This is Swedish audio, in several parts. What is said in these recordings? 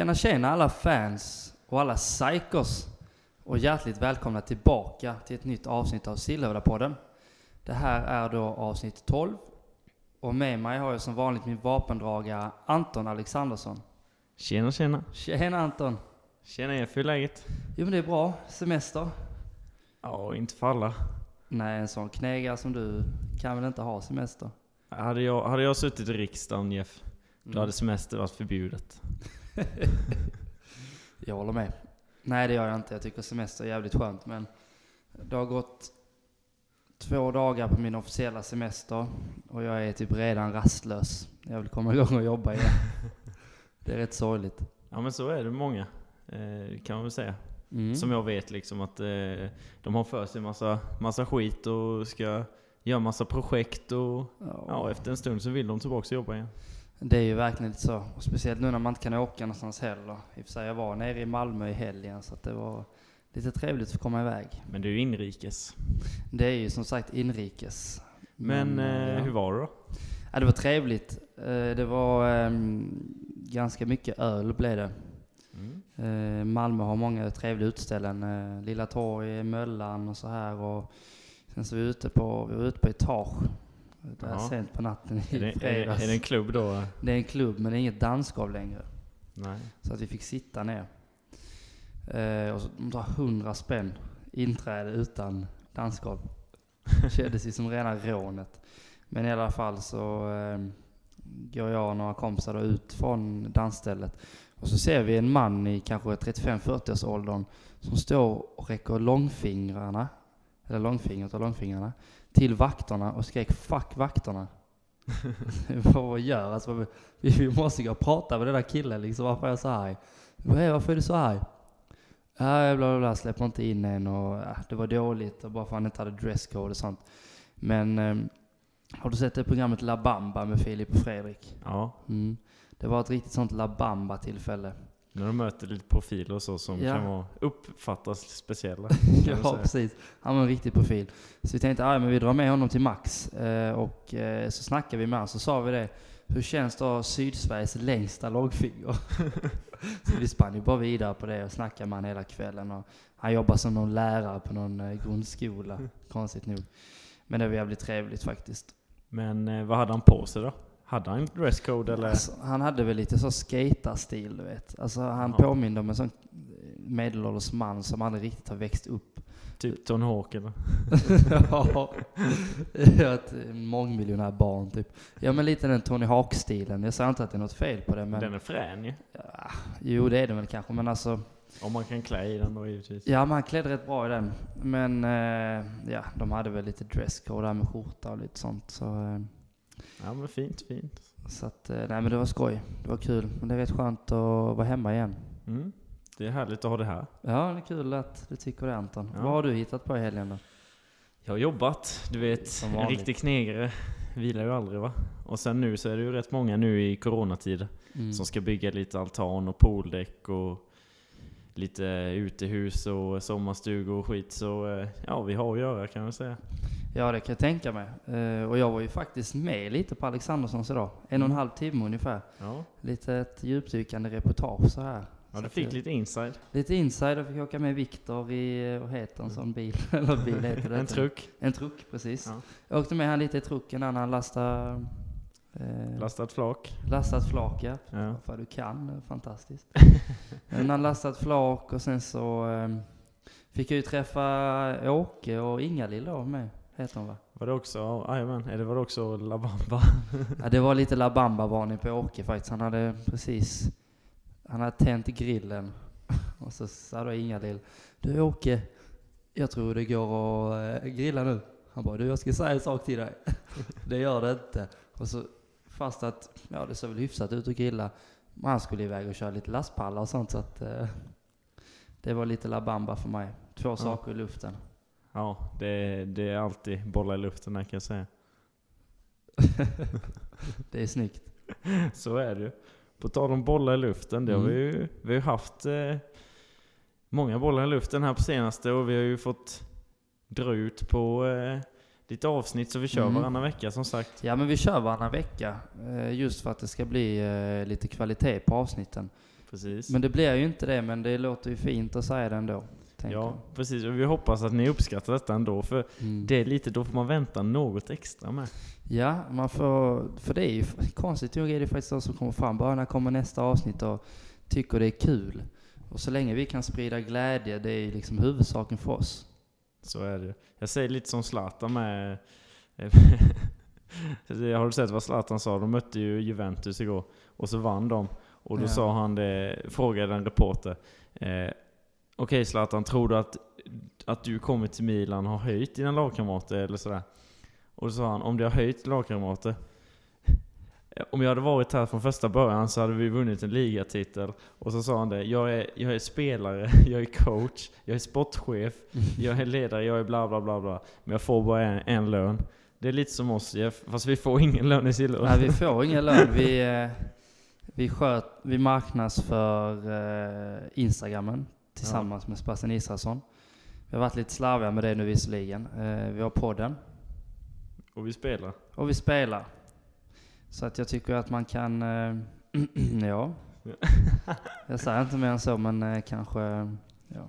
Tjena tjena alla fans och alla psykos och hjärtligt välkomna tillbaka till ett nytt avsnitt av Sillhövdapodden. Det här är då avsnitt 12 och med mig har jag som vanligt min vapendragare Anton Alexandersson. Tjena tjena. Tjena Anton! Tjena Jeff, hur är läget? Jo men det är bra. Semester? Ja, inte för alla. Nej, en sån knegare som du kan väl inte ha semester? Hade jag, hade jag suttit i riksdagen Jeff, då Mm. hade semester varit förbjudet. Jag håller med. Nej, det gör jag inte. Jag tycker semester är jävligt skönt, men det har gått två dagar på min officiella semester och jag är typ redan rastlös. Jag vill komma igång och jobba igen. Det är rätt sorgligt. Ja men så är det många, eh, kan man väl säga. Mm. Som jag vet liksom att eh, de har för sig massa, massa skit och ska göra massa projekt och Ja, ja, efter en stund så vill de tillbaka och jobba igen. Det är ju verkligen lite så. Och speciellt nu när man inte kan åka någonstans heller. I och för sig, jag var nere i Malmö i helgen så att det var lite trevligt att komma iväg. Men det är ju inrikes. Det är ju som sagt inrikes. Men, eh, eh, ja. hur var det då? Ja, det var trevligt. Eh, Det var ehm, ganska mycket öl blev det. Mm. Eh, Malmö har många trevliga utställen. Lilla torg, Möllan och så här. Och sen så var vi ute på, vi var ute på Etage. Där Ja. sent på natten i Är det, är, fredags. är det en klubb då? Det är en klubb men det är inget dansgolv längre. Nej. Så att vi fick sitta ner. Eh, och så, de tar 100 spänn inträde utan dansgolv. Kändes ju som rena rånet. Men i alla fall så eh, går jag och några kompisar då ut från dansstället. Och så ser vi en man i kanske 35-40 års åldern som står och räcker långfingrarna, eller långfingret och långfingrarna, till vakterna och skrek 'fuck vakterna' Vad gör alltså? Vi, vi måste gå och prata med den där killen liksom. Varför är jag så arg? Är, varför är du så arg? Ja, bla bla bla, släpper inte in en och ja, det var dåligt och bara för att han inte hade dresscode och sånt. Men ehm, har du sett det programmet La Bamba med Filip och Fredrik? Ja, Mm. Det var ett riktigt sånt La Bamba tillfälle. När de möter lite profiler och så som Ja. kan vara, uppfattas speciella. Ja, precis. Han var en riktig profil. Så vi tänkte, ja men vi drar med honom till Max. Eh, och eh, så snackade vi med honom, så sa vi det. Hur känns det att ha Sydsveriges längsta långfinger? så vi spann ju bara vidare på det och snackade med honom hela kvällen. Och han jobbar som någon lärare på någon eh, grundskola, konstigt nog. Men det var jävligt trevligt faktiskt. Men eh, vad hade han på sig då? Hade han dresscode eller? Alltså, han hade väl lite så skatarstil du vet. Alltså han Ja. påminde om en sån medelålders man som aldrig riktigt har växt upp. Typ Tony Hawk eller? ja, ett mångmiljonär barn typ. Ja men lite den Tony Hawk-stilen. Jag säger inte att det är något fel på det men... Den är frän ju. Ja, jo det är det väl kanske men alltså... Om man kan klä i den då givetvis. Ja men han klädde rätt bra i den. Men eh, ja, de hade väl lite dresscode där med skjorta och lite sånt. Så, eh, Ja men fint, fint. så att, eh, nej men det var skoj. Det var kul. Men det är rätt skönt att vara hemma igen. Mm. Det är härligt att ha det här. Ja det är kul att du tycker det Anton. Ja. Vad har du hittat på i helgen då? Jag har jobbat, du vet, en riktig knegare vilar ju aldrig va? Och sen nu så är det ju rätt många nu i coronatider Mm. som ska bygga lite altan och pooldäck och lite utehus och sommarstugor och skit. Så eh, ja, vi har att göra kan man säga. Ja, det kan jag tänka mig. Eh, och jag var ju faktiskt med lite på Alexanderssons idag. En och en halv timme ungefär. Ja, Lite ett djupdykande reportage så här. ja du fick lite inside. Lite inside och fick åka med Viktor i, vad heter en sån bil? Eller bil heter det En truck, En truck, precis. Ja. Jag åkte med han lite i trucken när han lastade, eh, lastat flak. lastat flak, ja. Ja. Du kan, eh, fantastiskt. Men han lastat flak och sen så eh, fick jag ju träffa Åke och Inga-Lill då med, heter hon va? Var det också, jajamän, eller var det också La Bamba? Ja, det var lite La Bamba-varning på Åke faktiskt. Han hade precis, han hade tänt grillen. Och så sa då Inga-Lill, du Åke, jag tror det går att eh, grilla nu. Han bara, du jag ska säga en sak till dig. det gör det inte. Och så, fast att, ja det såg väl hyfsat ut att grilla. Men han skulle iväg och köra lite lastpallar och sånt så att eh, det var lite La Bamba för mig. Två saker i luften. Ja, det, det är alltid bollar i luften här kan jag säga. det är snyggt. Så är det. På tal om bollar i luften, det har Mm. vi ju vi har haft eh, många bollar i luften här på senaste och vi har ju fått dra ut på eh, lite avsnitt så vi kör Mm. varannan vecka som sagt. Ja men vi kör varannan vecka. eh, Just för att det ska bli eh, lite kvalitet på avsnitten. Precis. Men det blir ju inte det, men det låter ju fint att säga det ändå. Ja, precis. Och vi hoppas att ni uppskattar detta ändå. För Mm. det är lite, då får man vänta något extra med. Ja, man får, för det är ju konstigt nog är det faktiskt de som kommer fram. Bara när kommer nästa avsnitt och tycker det är kul. Och så länge vi kan sprida glädje, det är ju liksom huvudsaken för oss. Så är det. Jag säger lite som Zlatan med... Har du sett vad Zlatan sa? De mötte ju Juventus igår. Och så vann de. Och då Ja. sa han det, frågade en reporter. Eh, Okej Zlatan, tror du att, att du kommer till Milan har höjt dina lagkamrater eller sådär? Och då sa han, om det har höjt lagkamrater? Om jag hade varit här från första början så hade vi vunnit en ligatitel. Och så sa han det, jag är, jag är spelare, jag är coach, jag är sportchef, jag är ledare, jag är bla bla bla bla. Men jag får bara en, en lön. Det är lite som oss Jeff, fast vi får ingen lön i Silver. Nej, vi får ingen lön. Vi, eh, vi, sköt, vi marknadsför eh, Instagrammen tillsammans med Sebastian Israelsson. Vi har varit lite slarviga med det nu visserligen. Eh, vi har podden Och vi spelar. och vi spelar. Så att jag tycker att man kan, eh, ja. Jag säger inte mer än så, men eh, kanske ja,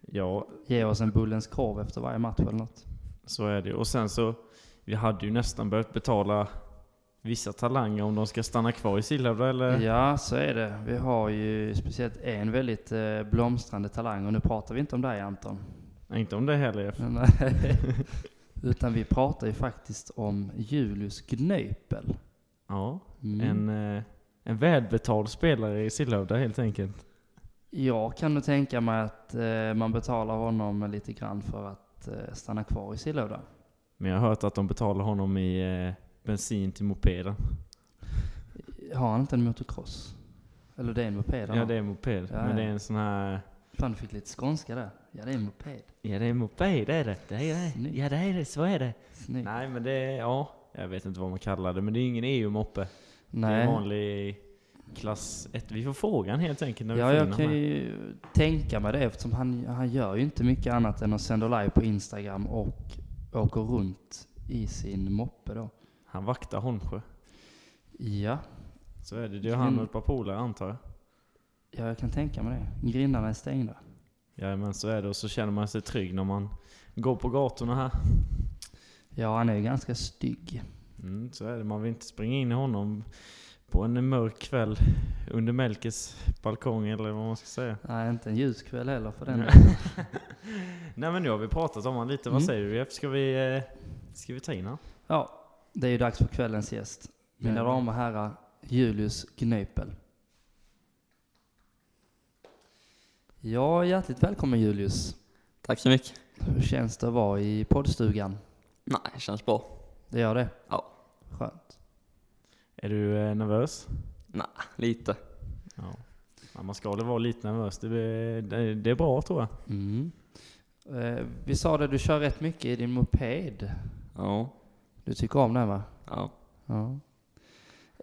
Ja, ge oss en Bullens korv efter varje match eller något. så är det. Och sen så, vi hade ju nästan börjat betala vissa talanger om de ska stanna kvar i Sillhövda eller? Ja, så är det. Vi har ju speciellt en väldigt eh, blomstrande talang och nu pratar vi inte om dig Anton. Inte om det heller Jeff. Nej. Utan vi pratar ju faktiskt om Julius Gnöpel. Ja, Mm. en, eh, en välbetald spelare i Sillhövda helt enkelt. Jag kan nog tänka mig att eh, man betalar honom lite grann för att eh, stanna kvar i Sillhövda. Men jag har hört att de betalar honom i eh, bensin till mopeden. Har han inte en motocross? Eller det är en moped Ja det är en moped. Ja, men ja. det är en sån här... Fan, du fick lite skånska där. Ja, det är en moped. Ja det är en moped det är det. Det är det. Snyggt. Ja det är det, så är det. Snyggt. Nej men det är, ja. Jag vet inte vad man kallar det men det är ingen EU-moppe. Det är Nej. en vanlig klass 1. Vi får frågan helt enkelt när vi Ja, jag kan här. ju tänka mig det eftersom han, han gör ju inte mycket annat än att sända live på Instagram och åker runt i sin moppe då. Han vaktar Holmsjö. Ja, Så är det. Det är han och ett par polare antar jag. ja jag kan tänka mig det. Grindarna är stängda. Ja men så är det och så känner man sig trygg när man går på gatorna här. Ja, han är ju ganska stygg. Mm, så är det. Man vill inte springa in i honom på en mörk kväll under Melkes balkong eller vad man ska säga. Nej, inte en ljus kväll heller för den Nej. men nu har vi pratat om honom lite. Vad Mm. säger du Jeff? Ska vi, eh, ska vi ta in honom? Ja, det är ju dags för kvällens gäst. Mina damer och herrar, Julius Gnöpel. Ja, hjärtligt välkommen Julius. Tack så mycket. Hur känns det att vara i poddstugan? Nej, det känns bra. Det gör det? Ja. Skönt. Är du eh, nervös? Nej, lite. Ja. ja. Man ska väl vara lite nervös. Det, är- det, det är bra tror jag. Mm. Eh, vi sa det, du kör rätt mycket i din moped. Ja. Du tycker om den va? Ja. Ja.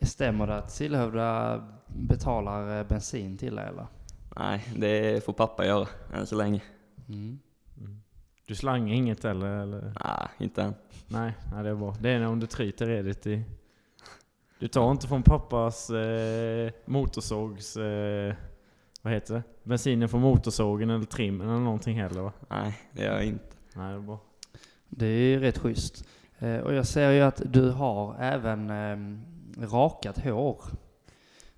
Stämmer det att Sillhövda betalar eh, bensin till dig eller? Nej, det får pappa göra än så länge. Mm. Du slangar inget eller? eller? Nej, inte än. Nej, nej, det är bra. Det är om du tryter redigt i... Du tar inte från pappas eh, motorsågs... Eh, vad heter det? Bensinen från motorsågen eller trimmen eller någonting heller va? Nej, det gör jag inte. Nej, det är bra. Det är ju rätt schysst. Eh, och jag ser ju att du har även eh, rakat hår.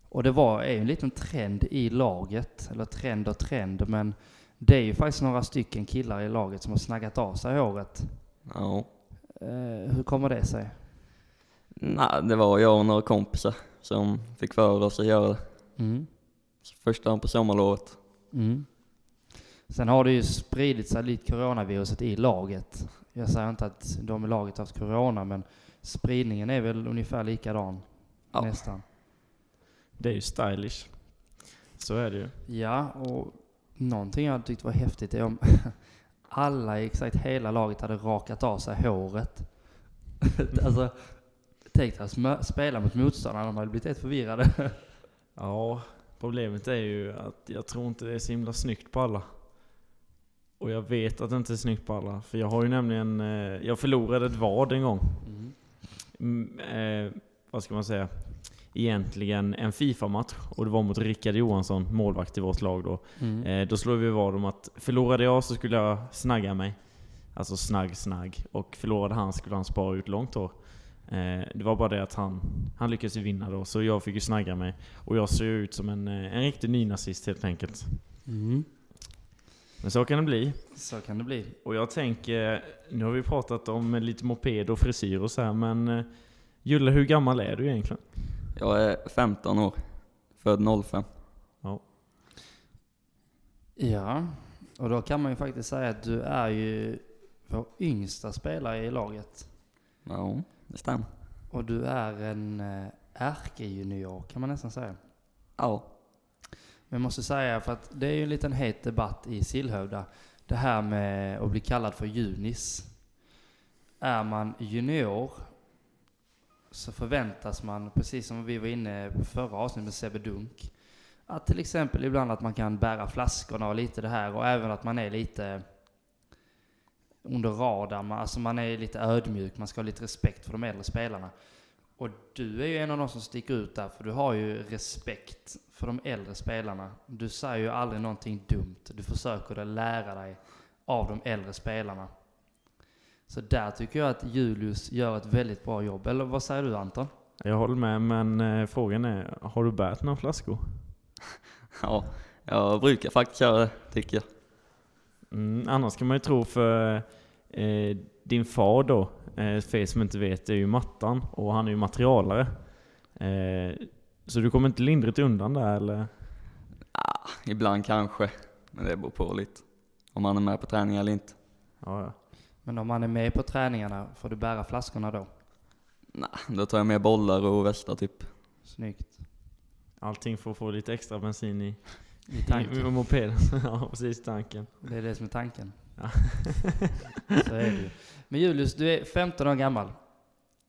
Och det var, är ju en liten trend i laget, eller trend och trend, men det är ju faktiskt några stycken killar i laget som har snaggat av sig håret. Ja. Eh, hur kommer det sig? Nej, det var jag och några kompisar som fick för oss att göra det. Mm. Första dagen på sommarlovet. Mm. Sen har det ju spridit sig lite coronaviruset i laget. Jag säger inte att de i laget har haft corona, men spridningen är väl ungefär likadan. Ja. Nästan. Det är ju stylish. Så är det ju. Ja, och någonting jag tyckte var häftigt är om alla i exakt hela laget hade rakat av sig håret. alltså, tänk dig att spela mot motståndarna, de hade blivit helt förvirrade. Ja, problemet är ju att jag tror inte det är så himla snyggt på alla. Och jag vet att det inte är snyggt på alla. För jag har ju nämligen, eh, jag förlorade ett vad en gång. Mm, eh, vad ska man säga? egentligen en Fifa-match och det var mot Rickard Johansson, målvakt i vårt lag då. Mm. Eh, då slog vi vad om att förlorade jag så skulle jag snagga mig. Alltså snagg, snagg. Och förlorade han skulle han spara ut långt hår. Eh, det var bara det att han, han lyckades vinna då, så jag fick ju snagga mig. Och jag ser ju ut som en, eh, en riktig nynazist helt enkelt. Mm. Men så kan det bli. Så kan det bli. Och jag tänker, nu har vi pratat om lite moped och frisyr och så här, men eh, Julle, hur gammal är du egentligen? Jag är 15 år. Född 05. Ja, och då kan man ju faktiskt säga att du är ju vår yngsta spelare i laget. Ja, det stämmer. Och du är en eh, ärkejunior kan man nästan säga. Ja. Men jag måste säga, för att det är ju en liten het debatt i Sillhövda. Det här med att bli kallad för junis. Är man junior så förväntas man, precis som vi var inne på förra avsnittet med Sebbe Dunk, att till exempel ibland att man kan bära flaskorna och lite det här och även att man är lite under radarn, alltså man är lite ödmjuk, man ska ha lite respekt för de äldre spelarna. Och du är ju en av de som sticker ut där, för du har ju respekt för de äldre spelarna. Du säger ju aldrig någonting dumt. Du försöker att lära dig av de äldre spelarna. Så där tycker jag att Julius gör ett väldigt bra jobb. Eller vad säger du Anton? Jag håller med, men eh, frågan är, har du bärt några flaskor? Ja, jag brukar faktiskt göra det, tycker jag. Mm, annars kan man ju tro för eh, din far då, eh, för er som inte vet, är ju Mattan och han är ju materialare. Eh, så du kommer inte lindrigt undan där eller? Ah, ibland kanske, men det beror på lite. Om man är med på träning eller inte. Ja, ja. Men om man är med på träningarna, får du bära flaskorna då? Nej, då tar jag med bollar och västar typ. Snyggt. Allting får få lite extra bensin i, I i, tanken. i mopeden. ja, precis tanken. Det är det som är tanken. Ja. Så är det ju. Men Julius, du är 15 år gammal.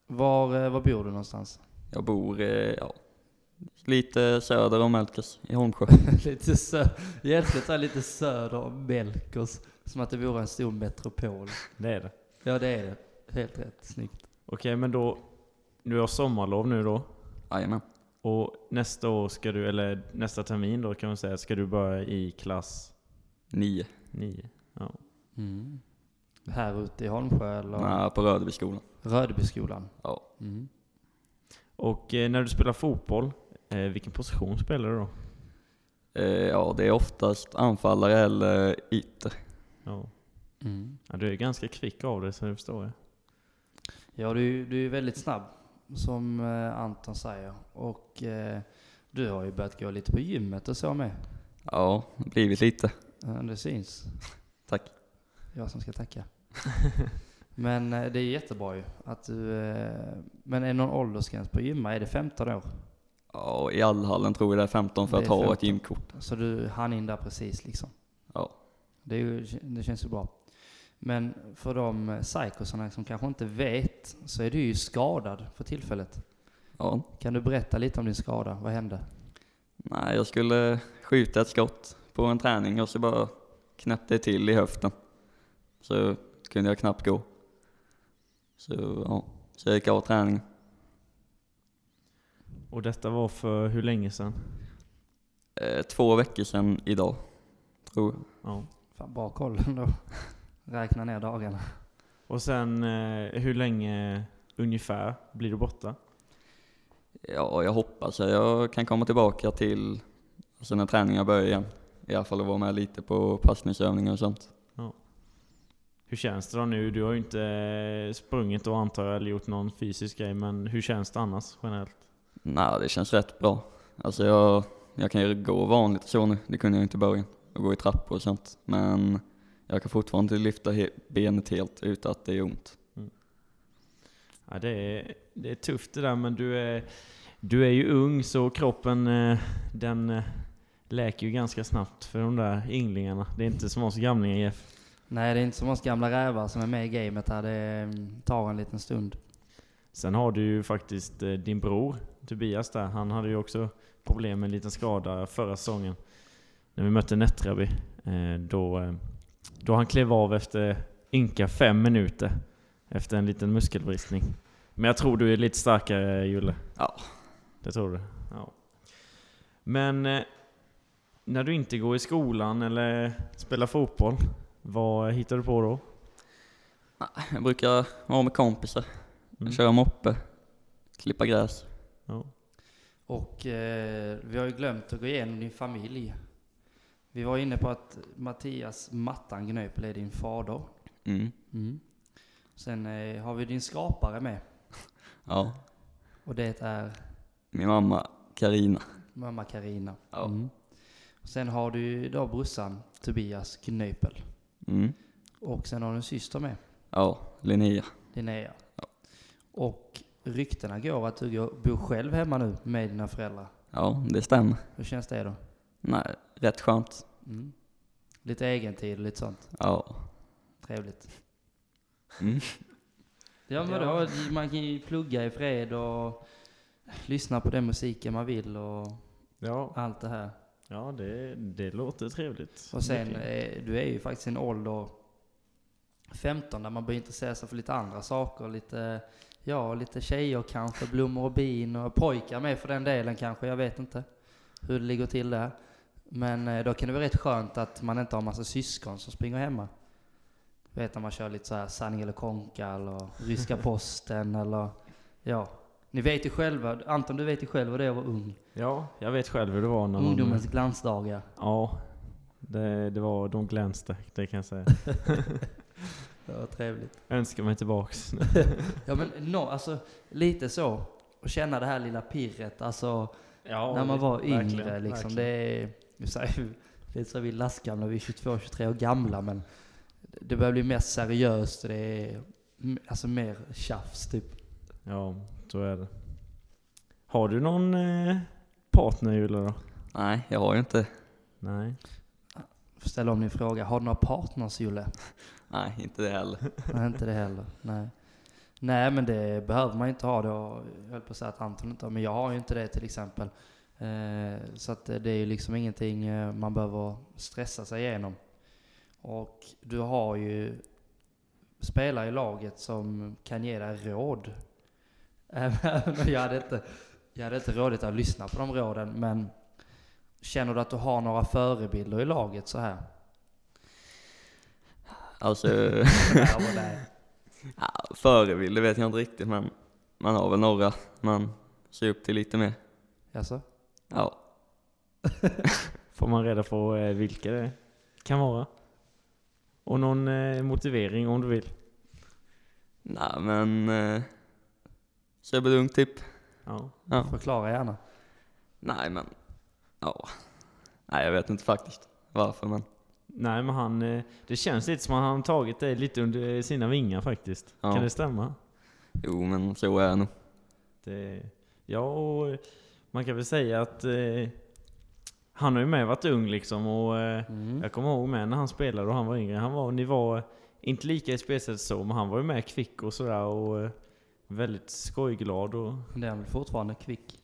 Var, eh, var bor du någonstans? Jag bor, eh, ja, lite söder om Melkers i Holmsjö. lite sö Egentligen så lite söder om Melkers. Som att det vore en stor metropol. Det är det. Ja, det är det. Helt rätt. Snyggt. Okej, men då, du har sommarlov nu då. Jajamän. Och nästa år ska du, eller nästa termin då kan man säga, ska du börja i klass Nio. 9. Ja. Mm. Här ute i Holmsjö eller Nej, på Rödebyskolan. Rödebyskolan? Ja. Mm. Och eh, när du spelar fotboll, eh, vilken position spelar du då? Eh, ja, det är oftast anfallare eller ytter. Ja. Mm. ja, du är ganska kvick av dig så det förstår jag. Ja, du, du är väldigt snabb, som Anton säger. Och du har ju börjat gå lite på gymmet och så med. Ja, blivit lite. Det syns. Tack. Jag som ska tacka. Men eh, det är jättebra ju att du... Eh, men är det någon åldersgräns på gymma? Är det 15 år? Ja, i allhallen tror jag det är 15 för Det att ha 15. ett gymkort. Så du hann in där precis liksom? Ja. Det, ju, det känns ju bra. Men för de eh, psykosarna som kanske inte vet så är du ju skadad för tillfället. Ja. Kan du berätta lite om din skada? Vad hände? Nej, jag skulle skjuta ett skott på en träning och så bara knäppte det till i höften. Så kunde jag knappt gå. Så ja, så jag gick av träningen. Och detta var för hur länge sedan? Eh, två veckor sedan idag, tror jag. Ja. Fan, bra koll ändå. Räkna ner dagarna. Och sen eh, hur länge ungefär blir du borta? Ja, jag hoppas att jag kan komma tillbaka till alltså när träningen börjar igen. I alla fall att vara med lite på passningsövningar och sånt. Hur känns det då nu? Du har ju inte eh, sprungit och antar jag, eller gjort någon fysisk grej, men hur känns det annars generellt? Nej, det känns rätt bra. Alltså jag, jag kan ju gå vanligt och så nu, det kunde jag inte i början. Och gå i trappor och sånt. Men jag kan fortfarande lyfta he- benet helt utan att det är ont. Ja, det, är, det är tufft det där, men du är, du är ju ung så kroppen eh, den eh, läker ju ganska snabbt för de där ynglingarna. Det är inte som oss gamlingar Jeff. Nej, det är inte som oss gamla rävar som är med i gamet här. Det mm, tar en liten stund. Sen har du ju faktiskt eh, din bror Tobias där. Han hade ju också problem med en liten skada förra säsongen. När vi mötte Nättraby. Eh, då, eh, då han klev av efter ynka fem minuter. Efter en liten muskelbristning. Men jag tror du är lite starkare Julle. Det tror du? Ja. Men när du inte går i skolan eller spelar fotboll, vad hittar du på då? Jag brukar vara med kompisar, Mm. köra moppe, klippa gräs. Ja. Och eh, vi har ju glömt att gå igenom din familj. Vi var inne på att Mattias Mattan Gnöpel är din fader. Mm. Sen eh, har vi din skapare med. Ja. Och det är Min mamma Karina. mamma Karina. Ja. Mm. Och Sen har du då brorsan Tobias Gnöpel. Mm. Och sen har du en syster med, Ja, Linnea. Linnea. Och ryktena går att du bor själv hemma nu med dina föräldrar. Ja, det stämmer. Hur känns det då? Nej, rätt skönt. Mm. Lite egentid och lite sånt. Ja. Trevligt. Mm. Ja men Ja. då, man kan ju plugga i fred och lyssna på den musiken man vill och Ja, allt det här. Ja det, det låter trevligt. Och sen, eh, du är ju faktiskt i en ålder 15 där man börjar intressera sig för lite andra saker. Lite, ja, lite tjejer kanske, blommor och bin och pojkar med för den delen kanske. Jag vet inte hur det ligger till där. Men eh, då kan det vara rätt skönt att man inte har massa syskon som springer hemma. Du vet när man kör lite så här sanning eller konka eller ryska posten eller ja. Ni vet ju själva, Anton du vet ju själv vad det är att vara ung. Ja, jag vet själv hur det var när man... Ungdomens glansdagar. Ja, det, det var, de glänste, det kan jag säga. Det var trevligt. Önskar mig tillbaks. Ja men no, alltså lite så. Och känna det här lilla pirret, alltså Ja, när man var verkligen, yngre liksom. verkligen. Det är, vi säger, är så vi är lastgamla, vi är 22-23 år gamla men det börjar bli mer seriöst och det är alltså mer tjafs typ. Ja, så är det. Har du någon eh, partner Julia då? Nej, jag har ju inte. Nej. Får ställa om din fråga, har du några partners Julle? Nej, inte det heller. Nej, inte det heller. Nej. Nej, men det behöver man ju inte ha. Det har, jag höll på att säga att Anton inte har, men jag har ju inte det till exempel. Eh, så att det är ju liksom ingenting eh, man behöver stressa sig igenom. Och du har ju spelare i laget som kan ge dig råd. Jag hade inte, jag hade inte rådigt att lyssna på de råden, men känner du att du har några förebilder i laget så här? Alltså, ja, förebild, det vet jag inte riktigt men man har väl några man ser upp till lite mer. Jaså? Ja, Får man reda på eh, vilka det kan vara? Och någon eh, motivering om du vill? nej men eh, Sebbe Lund typ. Ja. Ja. Förklara gärna. Nej men, ja. Nej jag vet inte faktiskt varför men. Nej men han, eh, det känns lite som att han har tagit det lite under sina vingar faktiskt. Ja. Kan det stämma? Jo men så är det nog. Det, ja, och eh, man kan väl säga att eh, han har ju med varit ung liksom och eh, Mm. jag kommer ihåg med när han spelade och han var yngre. Han var, ni var inte lika i spelsättet så, men han var ju med kvick och sådär och väldigt skojglad och det är väl fortfarande kvick?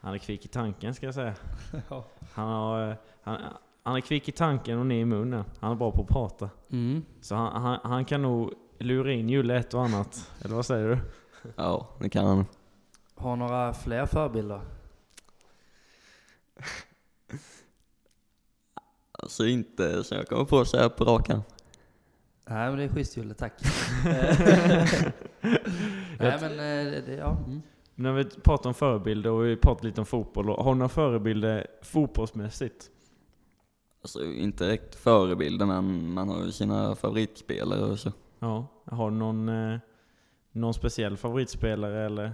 han är kvick i tanken ska jag säga. ja. Han, har, eh, han, han är kvick i tanken och ner i munnen. Han är bra på att prata. Mm. Så han, han, han kan nog lura in Julle ett och annat. Eller vad säger du? Ja, det kan han. Har några fler förebilder? Alltså inte så jag kommer på att säga på rak arm. Nej men det är schysst Julle, tack. Nej men eh, det, det, ja. Mm. När vi pratar om förebilder och vi pratar lite om fotboll. Har du några förebilder fotbollsmässigt? Alltså inte direkt förebilder men man har ju sina favoritspelare och så. Ja. Har du någon, eh, någon speciell favoritspelare eller?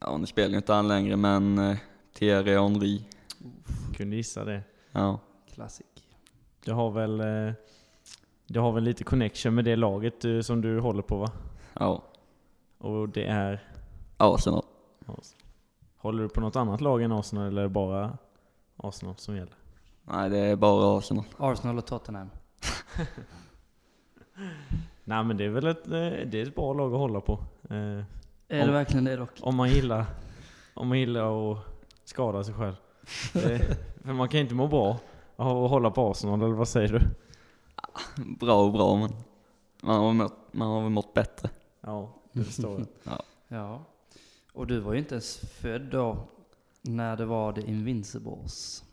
Ja, nu spelar ju inte han längre men eh, Thierry Henry. Kunde gissa det. Ja, Klassik. Du har väl, eh, du har väl lite connection med det laget som du håller på va? Ja. Och det är? Arsenal. Håller du på något annat lag än Arsenal eller är det bara Arsenal som gäller? Nej, det är bara Arsenal. Arsenal och Tottenham. Nej men det är väl ett, eh, det är ett bra lag att hålla på. Eh, Är Om- det verkligen det dock? Om man gillar, om man gillar att skada sig själv. Det, för man kan inte må bra av att hålla på Arsenal, eller vad säger du? Bra och bra men man har, mått, man har väl mått bättre. Ja, det förstår jag. Ja. Och du var ju inte ens född då när det var The Invincibles.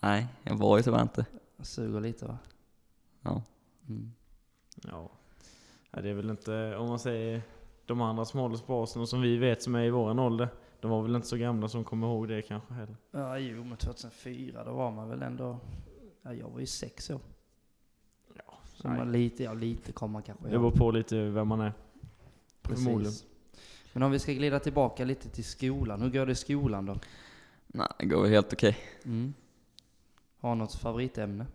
Nej, jag var ju tyvärr inte. Suger lite va? Ja. Mm. Ja. ja. Det är väl inte, om man säger de andra som håller på och som vi vet som är i våran ålder. De var väl inte så gamla som kommer ihåg det kanske heller. Ja, jo, men 2004 då var man väl ändå... Ja, jag var ju sex år. Ja, Så man lite, ja lite kommer man kanske Det beror på lite vem man är. Förmodligen. Precis. Men om vi ska glida tillbaka lite till skolan. Hur går det i skolan då? Nej, det går väl helt okej. Mm. Har något favoritämne?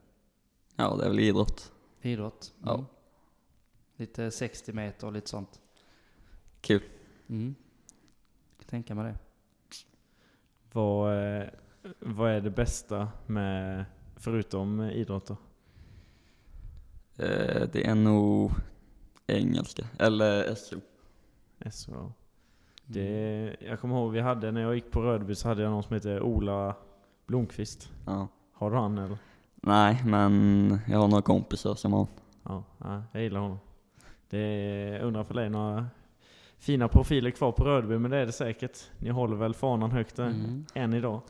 Ja, det är väl idrott. Idrott? Ja. Mm. Lite 60 meter och lite sånt? Kul. Mm. Jag kan tänka mig det. Vad, eh, vad är det bästa med, förutom idrott då? Eh, det är nog engelska, eller SO. SO. Mm. Det, jag kommer ihåg vi hade, när jag gick på Rödby så hade jag någon som heter Ola Blomqvist. Ja. Har du han eller? Nej, men jag har några kompisar som har Ja, ja jag gillar honom. Det är, undrar för dig några fina profiler kvar på Rödby, men det är det säkert. Ni håller väl fanan högt där, Mm. än idag?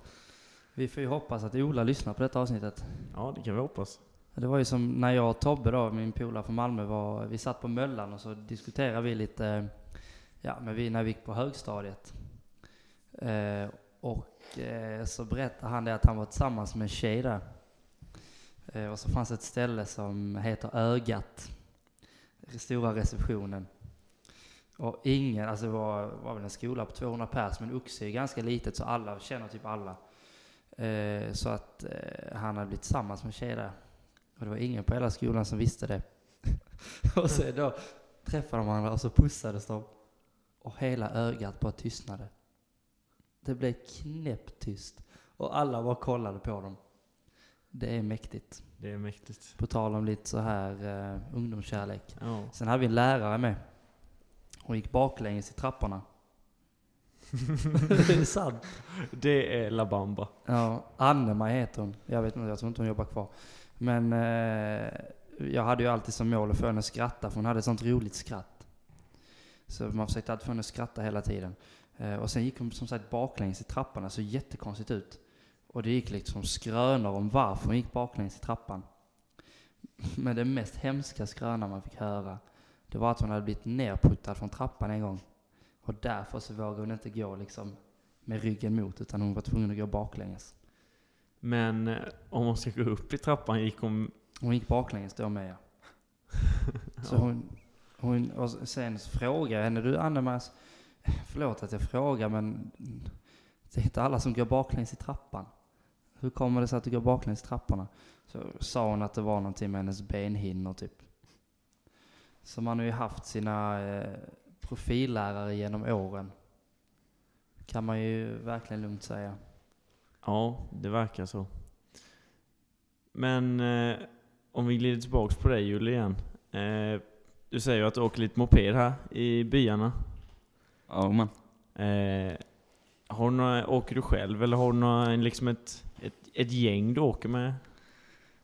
Vi får ju hoppas att Ola lyssnar på detta avsnittet. Ja, det kan vi hoppas. Det var ju som när jag och Tobbe då, min polare från Malmö, var, vi satt på Möllan och så diskuterade vi lite, ja men vi, när vi gick på högstadiet. Eh, och eh, så berättade han det att han var tillsammans med en tjej där. Eh, och så fanns ett ställe som heter Ögat. Stora receptionen. Och ingen, alltså det var, var väl en skola på 200 pers, men Oxie är ganska litet så alla känner typ alla. Eh, så att eh, han hade blivit tillsammans med en tjej där. Och det var ingen på hela skolan som visste det. och så då träffade de varandra och så pussades de. Och hela ögat bara tystnade. Det blev knäpptyst. Och alla bara kollade på dem. Det är mäktigt. Det är mäktigt. På tal om lite så här eh, ungdomskärlek. Ja. Sen hade vi en lärare med. Hon gick baklänges i trapporna. det är sant. Det är La Bamba. Ja, Anne-Maj heter hon. Jag vet inte, jag tror inte hon jobbar kvar. Men eh, jag hade ju alltid som mål att få henne att skratta, för hon hade ett sånt roligt skratt. Så man försökte alltid få henne att skratta hela tiden. Eh, och sen gick hon som sagt baklänges i trapporna, så jättekonstigt ut. Och det gick liksom skrönor om varför hon gick baklänges i trappan. Men det mest hemska skrönan man fick höra, det var att hon hade blivit nerputtad från trappan en gång. Och därför så vågade hon inte gå liksom med ryggen mot, utan hon var tvungen att gå baklänges. Men eh, om hon ska gå upp i trappan gick hon... Hon gick baklänges då med ja. Så hon, hon, och sen frågade jag henne, du Annemas, förlåt att jag frågar men det är inte alla som går baklänges i trappan. Hur kommer det sig att du går baklänges i trapporna? Så sa hon att det var någonting med hennes benhinnor typ. Så man har ju haft sina eh, profillärare genom åren. Kan man ju verkligen lugnt säga. Ja, det verkar så. Men eh, om vi glider tillbaks på dig Julie igen. Eh, du säger ju att du åker lite moped här i byarna. Ja, men. Eh, har du några, åker du själv eller har du några, liksom ett, ett, ett gäng du åker med?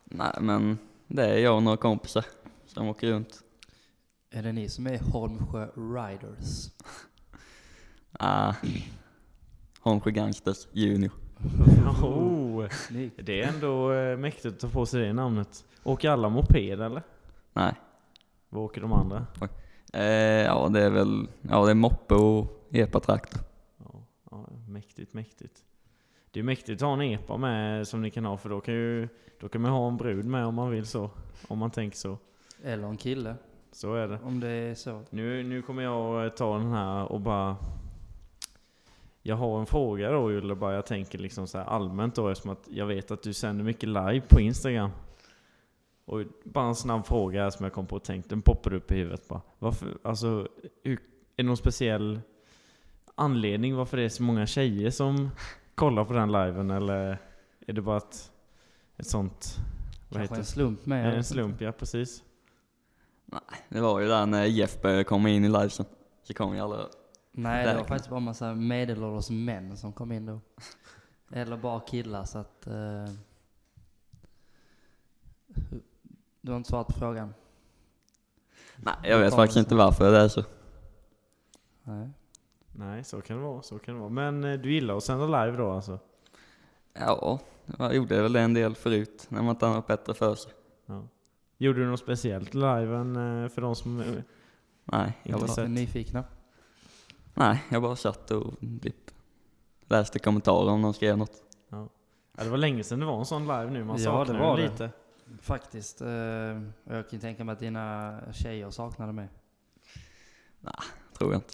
Nej, men det är jag och några kompisar som åker runt. Är det ni som är Holmsjö Riders? Ah, Holmsjö Gangsters Junior. Oh, det är ändå eh, mäktigt att ta på sig det namnet. Åker alla moped eller? Nej. Vad åker de andra? Eh, ja, det är väl, ja det är moppe och epa-traktor. Ja, ja, mäktigt, mäktigt. Det är mäktigt att ha en epa med som ni kan ha för då kan, ju, då kan man ha en brud med om man vill så. Om man tänker så. Eller en kille, Så är det. om det är så. Nu, nu kommer jag att ta den här och bara... Jag har en fråga då Julle, bara jag tänker liksom så här allmänt då eftersom att jag vet att du sänder mycket live på Instagram. Och bara en snabb fråga som jag kom på och tänkt, den poppade upp i huvudet bara. Varför, alltså, är det någon speciell anledning varför det är så många tjejer som kollar på den liven eller är det bara ett, ett sånt, vad Kanske heter en slump med. En slump, ja precis. Det var ju där när Jeff började komma in i livesen. Så kom ju alla. inte. Nej, det var faktiskt bara en massa medelålders män som kom in då. Eller bara killar, så att... Eh, du har inte svarat på frågan? Nej, jag vet faktiskt inte varför det är så. Nej. Nej, så kan det vara. Så kan det vara. Men eh, du gillar att sända live då alltså? Ja, jag gjorde väl det en del förut när man inte hade något bättre för sig. Ja. Gjorde du något speciellt live än, eh, för de som... eh, Nej, jag Inte bara, sett. Nyfikna? nej, jag bara satt och typ läste kommentarer om de skrev något. Ja, det var länge sedan det var en sån live nu. Man Ja, saknar det var den det. lite. Faktiskt. Eh, och jag kan tänka mig att dina tjejer saknade mig. Tror jag inte.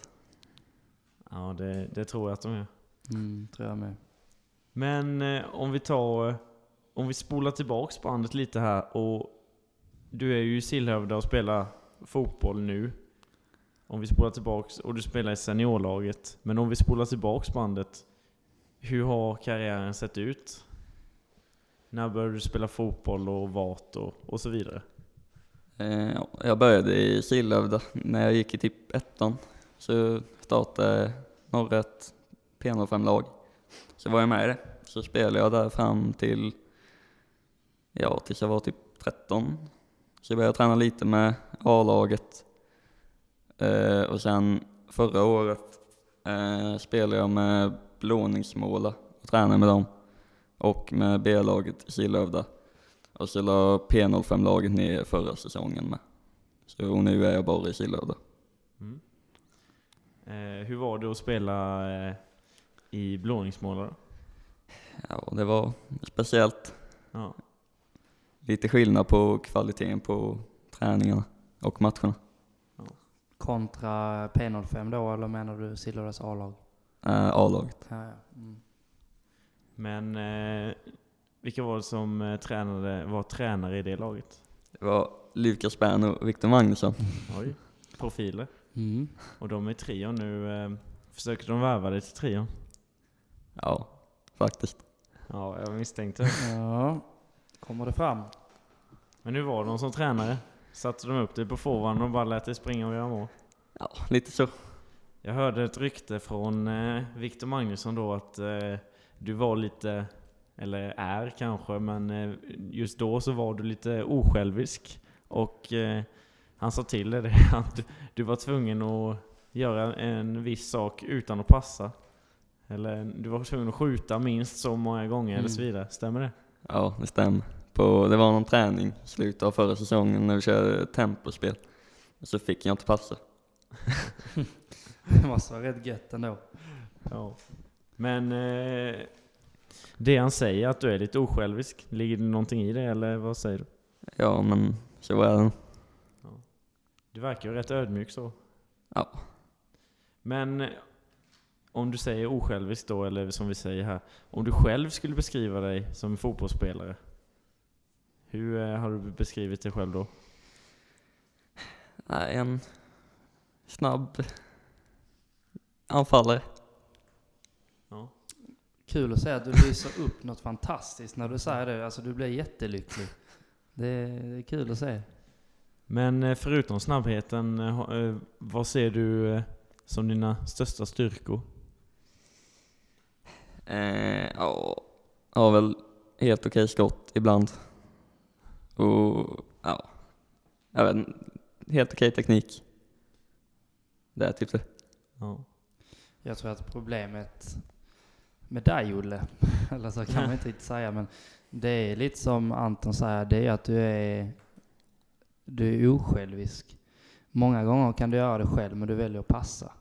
Ja, det, det tror jag att de är. Mm, tror jag med. Men eh, om vi tar... eh, Om vi spolar tillbaks bandet lite här och... Du är ju i Sillhövda och spelar fotboll nu. Om vi spolar tillbaks och du spelar i seniorlaget. Men om vi spolar tillbaks bandet. Hur har karriären sett ut? När började du spela fotboll och vart och, och så vidare? Eh, jag började i Kilövda när jag gick i typ ettan. Så startade Norret P05-lag. Så var jag med i det. Så spelade jag där fram till, ja, tills jag var typ 13. Så började jag träna lite med A-laget. Eh, och sen förra året eh, spelade jag med Blåningsmåla och tränade med dem. Och med B-laget Kilövda. Och så la P05-laget ner förra säsongen med. Så nu är jag bara i Kilövda. Mm. Eh, hur var det att spela eh, i blåningsmålar då? Ja, det var speciellt. Ja. Lite skillnad på kvaliteten på träningarna och matcherna. Kontra P05 då, eller menar du Sillhövdas A-lag? Äh, A-laget. Ja, ja. Mm. Men eh, vilka var det som eh, tränade, var tränare i det laget? Det var Lukas Bern och Viktor Magnusson. Oj, profiler. Mm. Och de är trion nu. Eh, försöker de värva dig till trion? Ja, faktiskt. Ja, jag misstänkte. Ja, kommer det fram? Men hur var de som tränare? Satte de upp dig på forwarden och bara lät dig springa och göra mål? Ja, lite så. Jag hörde ett rykte från eh, Viktor Magnusson då att eh, du var lite, eller är kanske, men eh, just då så var du lite osjälvisk. Och eh, han sa till dig det att du, var tvungen att göra en viss sak utan att passa. Eller du var tvungen att skjuta minst så många gånger eller så Mm. vidare. Stämmer det? Ja, det stämmer. På, det var någon träning i slutet av förra säsongen när vi körde tempospel. Så fick jag inte passa. Det måste vara rätt gött ändå. Ja. Men eh, det han säger att du är lite osjälvisk, ligger det någonting i det eller vad säger du? Ja, men så är det. Du verkar ju rätt ödmjuk så. Ja. Men eh, om du säger osjälvisk då, eller som vi säger här. Om du själv skulle beskriva dig som fotbollsspelare. Hur eh, har du beskrivit dig själv då? En snabb anfallare. Kul att se att du lyser upp något fantastiskt när du säger det. Alltså du blir jättelycklig. Det är, det är kul att se. Men eh, förutom snabbheten, eh, eh, vad ser du som dina största styrkor? Eh, ja, har väl helt okej skott ibland. Och ja, jag vet helt okej teknik. Det är typ det. Ja. Jag tror att problemet med dig Olle, eller så kan man inte riktigt säga, men det är lite som Anton säger, det är att du är, du är osjälvisk. Många gånger kan du göra det själv, men du väljer att passa.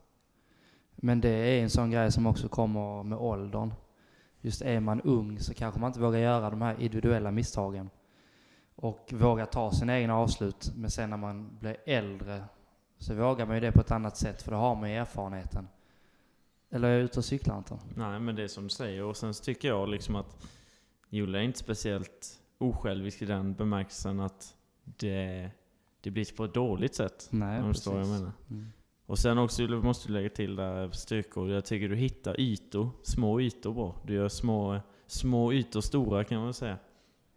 Men det är en sån grej som också kommer med åldern. Just är man ung så kanske man inte vågar göra de här individuella misstagen. Och våga ta sina egna avslut. Men sen när man blir äldre så vågar man ju det på ett annat sätt, för då har man ju erfarenheten. Eller är jag ute och cyklar Anton? Nej men det är som du säger och sen tycker jag liksom att Julle är inte speciellt osjälvisk i den bemärkelsen att det, det blir på ett dåligt sätt. Nej, Om vad jag menar. Mm. Och sen också måste du lägga till där styrkor. Jag tycker du hittar ytor, små ytor bra. Du gör små, små ytor stora kan man säga.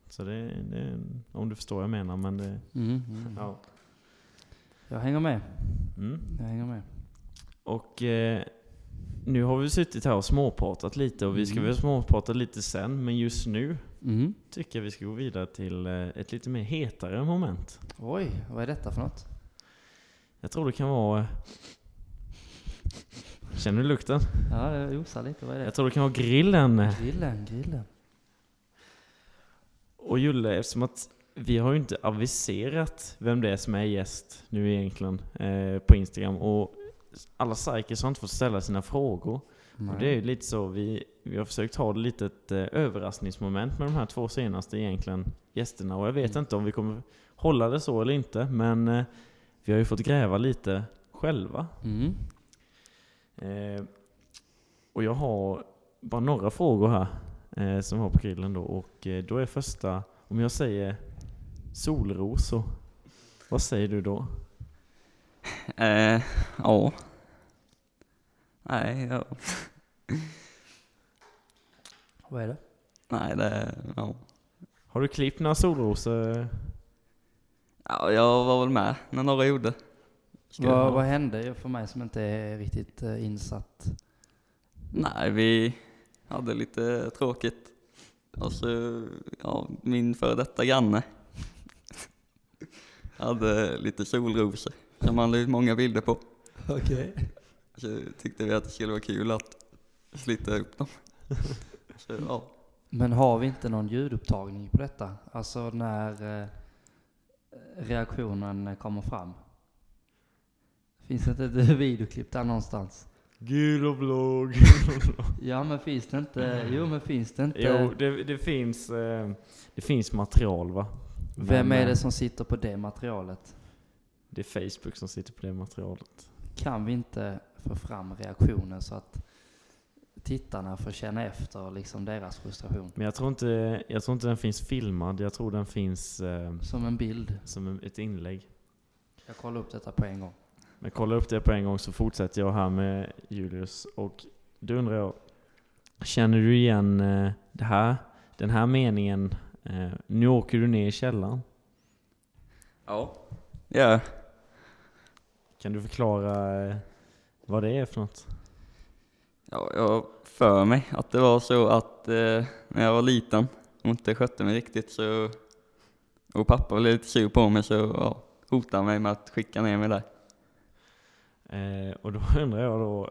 Så det, det om du förstår vad jag menar men det, Mm, mm. ja. Jag hänger med. Mm. Jag hänger med. Och eh, nu har vi suttit här och småpratat lite och vi ska Mm. väl småprata lite sen men just nu Mm. tycker jag vi ska gå vidare till eh, ett lite mer hetare moment. Oj, vad är detta för något? Jag tror det kan vara... eh, Känner du lukten? Ja, det osar lite. Vad är det? Jag tror det kan vara grillen. Grillen, grillen. Och Julle, eftersom att vi har ju inte aviserat vem det är som är gäst nu egentligen eh, på Instagram och alla psykers har inte fått ställa sina frågor. Och det är ju lite så, vi, vi har försökt ha ett litet eh, överraskningsmoment med de här två senaste egentligen gästerna och jag vet Mm. inte om vi kommer hålla det så eller inte men eh, vi har ju fått gräva lite själva. Mm. Eh, och jag har bara några frågor här eh, som var på grillen då och eh, då är första, om jag säger solrosor, vad säger du då? Eh, ja. Nej, ja. Vad är det? Nej, det, ja. Har du klippt några solrosor? ja. Jag var väl med när några gjorde. Jag Vad, ha- vad hände för mig som inte är riktigt eh, insatt? Nej, vi hade lite tråkigt. Och så, ja, min före detta granne hade lite solrosor som han la ut många bilder på. Okej. Så tyckte vi att det skulle vara kul att slita upp dem. Så ja, Men har vi inte någon ljudupptagning på detta? Alltså när eh, reaktionen kommer fram? Finns det inte ett videoklipp där någonstans? Gul och blå, Ja men finns det inte, jo men finns det inte, Jo, det, det, finns, eh, det finns material va? vem Men, är eh, det som sitter på det materialet? Det är Facebook som sitter på det materialet. Kan vi inte få fram reaktionen så att tittarna får känna efter liksom deras frustration? Men jag tror inte, jag tror inte den finns filmad, jag tror den finns eh, Som en bild. som en- ett inlägg. Jag kollar upp detta på en gång. Men kolla upp det på en gång så fortsätter jag här med Julius. Och då undrar jag, känner du igen eh, det här, den här meningen? Eh, nu åker du ner i källaren. ja. ja. Kan du förklara eh, vad det är för något? Ja, jag för mig att det var så att eh, när jag var liten och inte skötte mig riktigt så och pappa blev lite sur på mig så ja, hotade han mig med att skicka ner mig där. Eh, och då undrar jag då,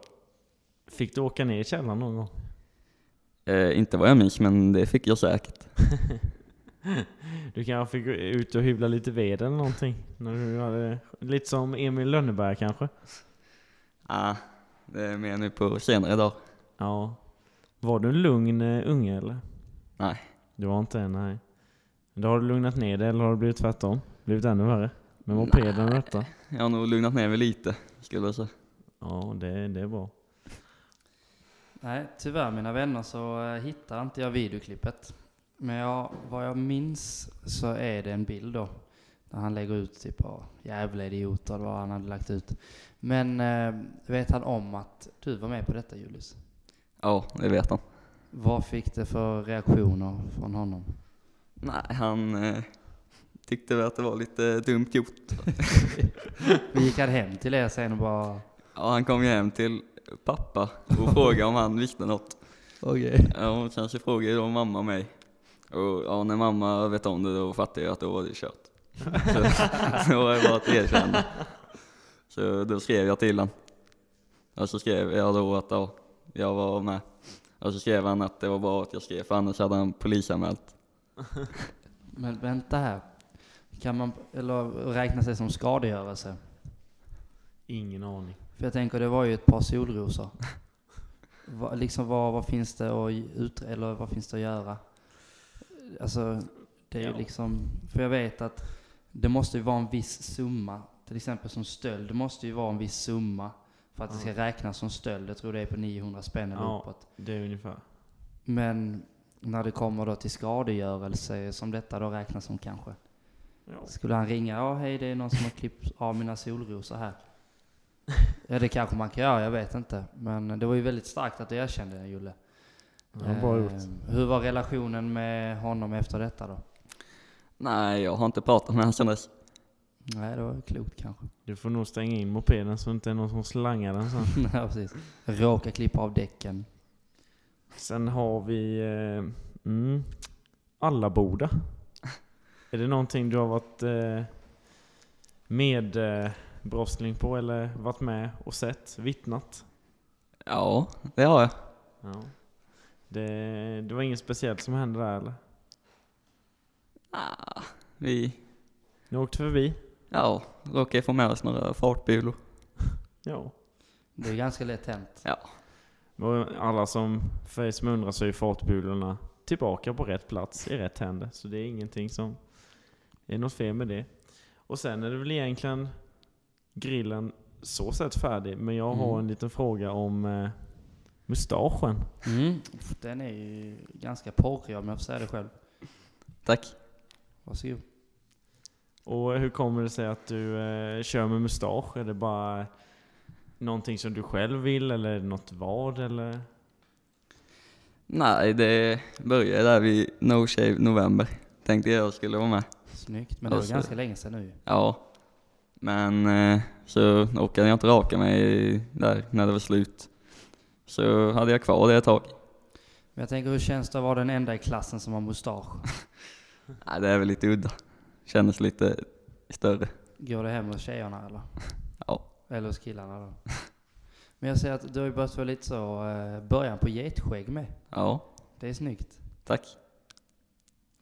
fick du åka ner i källaren någon gång? Eh, inte vad jag minns men det fick jag säkert. Du kanske fick gå ut och hyvla lite ved eller någonting? När du hade, lite som Emil Lönneberg kanske? Ah, det är mer nu på senare dag. Ja. Var du en lugn eh, unge eller? Nej. Du var inte en, nej. Då har du lugnat ner dig eller har det blivit tvärtom? Blivit ännu värre? Med mopeden och detta? Jag har nog lugnat ner mig lite skulle jag säga. Ja, det, det är bra. Nej, tyvärr mina vänner så eh, hittar inte jag videoklippet. Men jag, vad jag minns så är det en bild då. När han lägger ut typ av jävla idioter eller vad han hade lagt ut. Men eh, vet han om att du var med på detta Julius? Ja, det vet han. Vad fick det för reaktioner från honom? Nej, han eh, tyckte väl att det var lite dumt gjort. Vi gick han hem till er sen och bara... Ja, han kom ju hem till pappa och frågade om han visste något. Okej. Ja, och sen så frågade då mamma mig. Och ja, när mamma vet om det då fattar jag att då var det kört. Så då var det bara att erkänna. Så då skrev jag till honom. Och så skrev jag då att ja, jag var med. Och så skrev han att det var bra att jag skrev för annars hade han polisanmält. Men vänta här. Kan man, eller räkna sig som skadegörelse? Ingen aning. För jag tänker det var ju ett par solrosor. Va, liksom vad, vad finns det att ut, eller vad finns det att göra? Alltså, det är ju Ja. liksom, för jag vet att det måste ju vara en viss summa. Till exempel som stöld, det måste ju vara en viss summa för att det ska räknas som stöld. Jag tror det är på 900 spänn eller Ja. uppåt. Det är ungefär. Men när det kommer då till skadegörelse som detta då räknas som kanske. Ja. Skulle han ringa, ja hej det är någon som har klippt av mina solrosor här. Ja det kanske man kan göra, jag vet inte. Men det var ju väldigt starkt att du erkände Julle. Ja, bra gjort. Eh, Hur var relationen med honom efter detta då? Nej, jag har inte pratat med honom sedan dess. Nej det var klokt kanske. Du får nog stänga in mopeden så det inte är någon som slangar den sen. ja precis. Råka klippa av däcken. Sen har vi eh, mm, Allaboda. Är det någonting du har varit eh, med eh, brottsling på eller varit med och sett, vittnat? Ja, det har jag. Ja. Det, det var inget speciellt som hände där eller? Ah, vi, Ni åkte förbi? ja, råkade få med oss några fartbulor. Ja. Det är ganska lätt hänt. Och alla som, för er som undrar så är fartbulorna tillbaka på rätt plats i rätt händer. Så det är ingenting som är något fel med det. Och sen är det väl egentligen grillen så sett färdig. Men jag har Mm. en liten fråga om eh, mustaschen. Mm. Den är ju ganska porrig om jag får säga det själv. Tack. Varsågod. Och hur kommer det sig att du eh, kör med mustasch? Är det bara någonting som du själv vill eller är det något vad eller? Nej, det började där vid No Shave November. Tänkte jag skulle vara med. Snyggt. Men det var Alltså- ganska länge sedan nu Ja. Men eh, så orkade jag inte raka mig där när det var slut. Så hade jag kvar det ett tag. Men jag tänker, hur känns det att vara den enda i klassen som har mustasch? Nej, det är väl lite udda. Kändes lite större. Går det hem hos tjejerna eller? Ja. Eller hos killarna då? Men jag ser att du har ju börjat få lite så, eh, början på getskägg med. Ja, Det är snyggt. tack.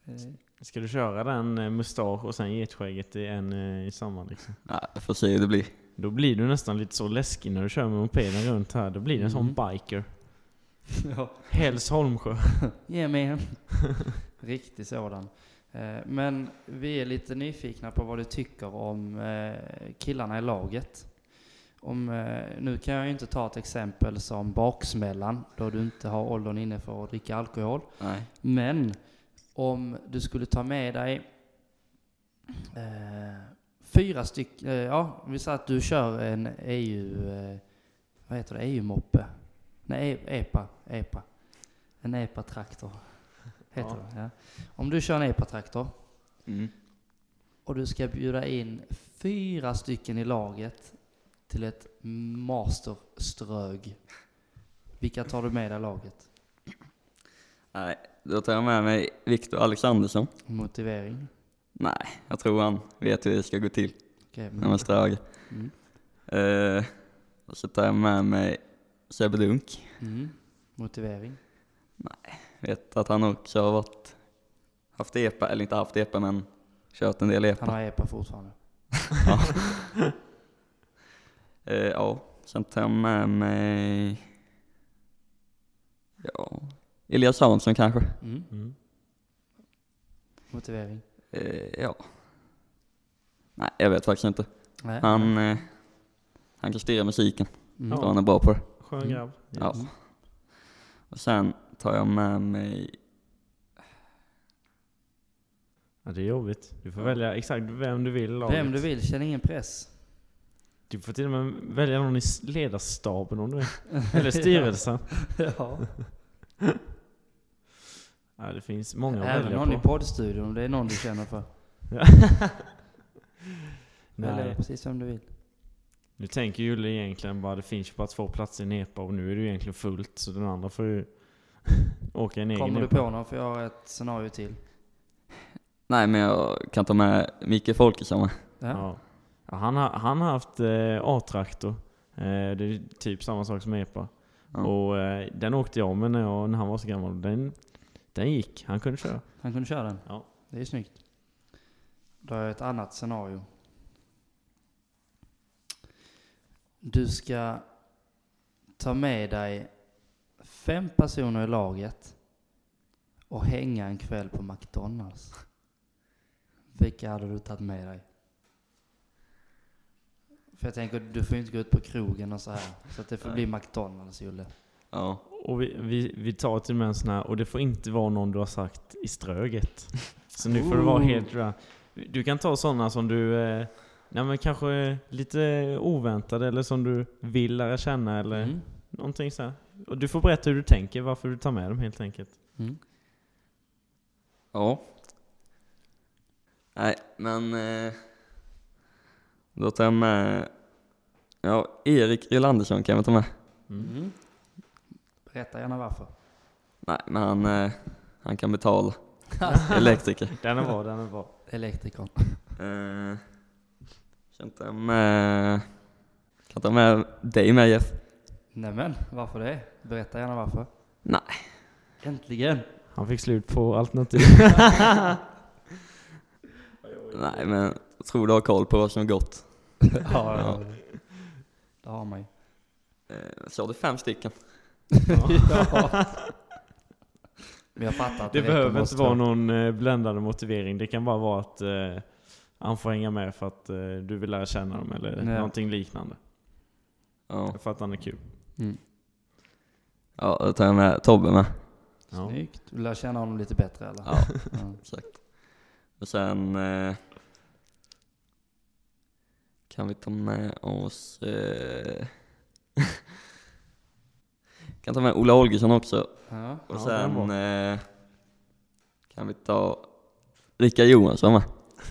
Eh, Ska du köra den eh, mustasch och sen getskägget i en i samma liksom? Nej, jag får se hur det blir. Då blir du nästan lite så läskig när du kör med mopeden runt här. Då blir det en Mm. sån biker. ja. Hells Holmsjö. Yeah man. Riktig sådan. Eh, Men vi är lite nyfikna på vad du tycker om eh, killarna i laget. Om, eh, nu kan jag ju inte ta ett exempel som baksmällan, då du inte har åldern inne för att dricka alkohol. Nej. Men om du skulle ta med dig eh, fyra stycken, eh, ja, vi säger att du kör en EU, eh, vad heter det, EU-moppe? Nej, E- EPA, EPA. En EPA-traktor. Heter Ja. det, ja. Om du kör en EPA-traktor Mm. och du ska bjuda in fyra stycken i laget till ett masterströg. Vilka tar du med dig i laget? Nej, då tar jag med mig Viktor Alexandersson. Motivering? Nej, jag tror han vet hur det ska gå till Okej, när man ströger. mm. Och så tar jag med mig Sebbe Dunk. Mm. Motivering? Vet att han också har varit, haft EPA, eller inte haft EPA men kört en del Han EPA. har EPA fortfarande. Ja. eh, ja, sen tar jag med mig, ja, Elias Hansson kanske. Mm. Mm. Motivering? Eh, ja. Nej, jag vet faktiskt inte. Nej. Han, eh, han kan styra musiken, Mm. så han är bra på det. Skön Mm. grabb. Ja. Mm. Och sen tar jag med mig, Ja, det är jobbigt. Du får välja exakt vem du vill laget. Vem du vill, känn ingen press. Du får till och med välja någon i ledarstaben om du vill. Eller styrelsen. ja. Ja, det finns många att Även välja någon på. i poddstudion om det är någon du känner för. Ja. Nej, precis som du vill. nu tänker Julle egentligen bara det finns ju bara två platser i Nepa och nu är det ju egentligen fullt så den andra får ju åka en egen Kommer du Nepa. på någon får jag ha ett scenario till. nej men jag kan ta med Micke Folkesson. Ja. Ja. Ja, han, har, han har haft eh, A-traktor. Eh, det är typ samma sak som EPA. Ja. Och eh, den åkte jag med när, jag, när han var så gammal. Den, den gick, han kunde köra. Han kunde köra den? Ja. Det är snyggt. Då har jag ett annat scenario. Du ska ta med dig fem personer i laget och hänga en kväll på McDonalds. Vilka hade du tagit med dig? För jag tänker, du får ju inte gå ut på krogen och så här. Så att det får Nej. bli McDonalds, Julle. Ja. Och vi, vi, vi tar till och med en sån här, och det får inte vara någon du har sagt i Ströget. Så nu får det vara helt random. Du kan ta sådana som du, eh, nej men kanske lite oväntade eller som du vill lära känna eller Mm. någonting så här. Och du får berätta hur du tänker, varför du tar med dem helt enkelt. Mm. Ja. Nej, men eh, då tar jag med, ja, Erik Rylandersson kan jag ta med. Mm. Berätta gärna varför. Nej, men han, eh, han kan betala. Elektriker. Den är bra, den är bra. Elektrikern. Eh, sen tar jag med, kan ta med dig med Jeff. Nämen, varför det? Berätta gärna varför. Nej. Äntligen! Han fick slut på alternativ. Nej, men jag tror du har koll på vad som är gott. ja, ja. Det har man ju. Eh, Så det fem stycken. Ja. Men jag fattar att Det behöver inte vara någon eh, bländande motivering. Det kan bara vara att eh, han får hänga med för att eh, du vill lära känna dem eller Ja. någonting liknande. Ja, För att han är kul. Mm. ja då tar jag med Tobbe med. Ja. Snyggt. Du lär känna honom lite bättre eller? Ja, Ja. exakt. Och sen eh, kan vi ta med oss eh, kan ta med Ola Holgersson också. Ja. Och sen eh, kan vi ta Rickard Johansson med.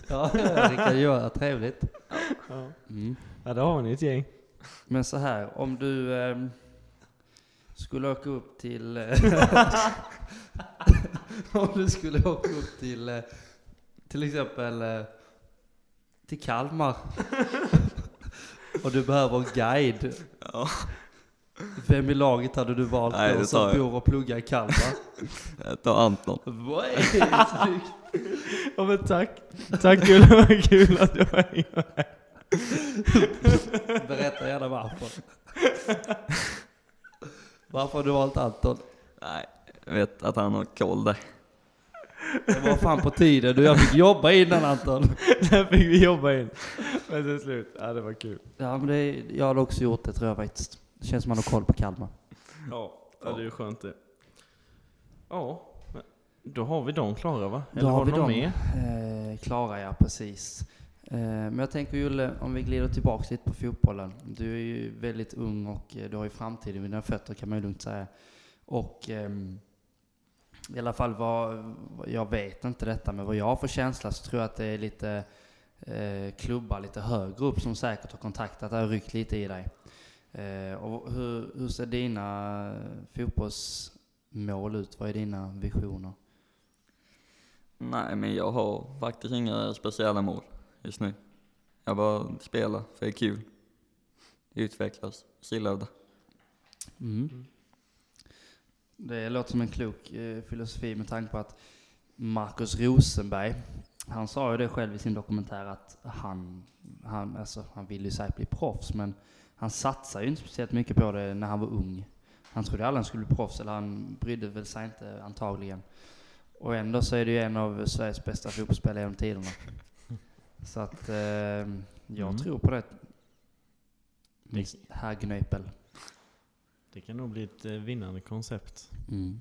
Ja, Rickard Johansson, trevligt. Ja. Mm. ja, då har ni ett gäng. Men så här, om du ehm, skulle åka upp till... eh, om du skulle åka upp till, eh, till exempel eh, till Kalmar. och du behöver en guide. Ja. Vem i laget hade du valt Nej, då som jag. bor och pluggar i Kalmar? Jag tar Anton. Vad. Ja men tack. Tack kul, vad kul att du var med. Berätta gärna varför. Varför har du valt Anton? Nej, jag vet att han har koll där. Det var fan på tiden du, jag fick jobba innan Anton. Där fick vi jobba in. Men till slut, ja det var kul. Ja men det, jag hade också gjort det tror jag faktiskt. Det känns som man har koll på Kalmar. Ja, ja det är ju skönt det. Ja, men då har vi dem klara va? Då Eller har har vi någon dem. mer? Eh, Klara ja, precis. Eh, men jag tänker Julle, om vi glider tillbaks lite på fotbollen. Du är ju väldigt ung och eh, du har ju framtiden vid dina fötter kan man ju lugnt säga. Och ehm, i alla fall vad, vad- jag vet inte detta, men vad jag har för känsla så tror jag att det är lite eh, klubbar lite högre upp som säkert har kontaktat dig och ryckt lite i dig. Eh, och hur, hur ser dina fotbollsmål ut? Vad är dina visioner? Nej, men jag har faktiskt inga speciella mål just nu. Jag bara spelar för det är kul. Utvecklas, Sillhövda. Mm. Det låter som en klok eh, filosofi med tanke på att Marcus Rosenberg, han sa ju det själv i sin dokumentär att han, han, alltså, han ville ju säkert bli proffs men han satsade ju inte speciellt mycket på det när han var ung. Han trodde aldrig han skulle bli proffs, eller han brydde väl sig inte antagligen. Och ändå så är det ju en av Sveriges bästa fotbollsspelare genom tiderna. Så att eh, jag Mm. tror på det. Det- Herr Gnöpel. Det kan nog bli ett eh, vinnande koncept. Mm.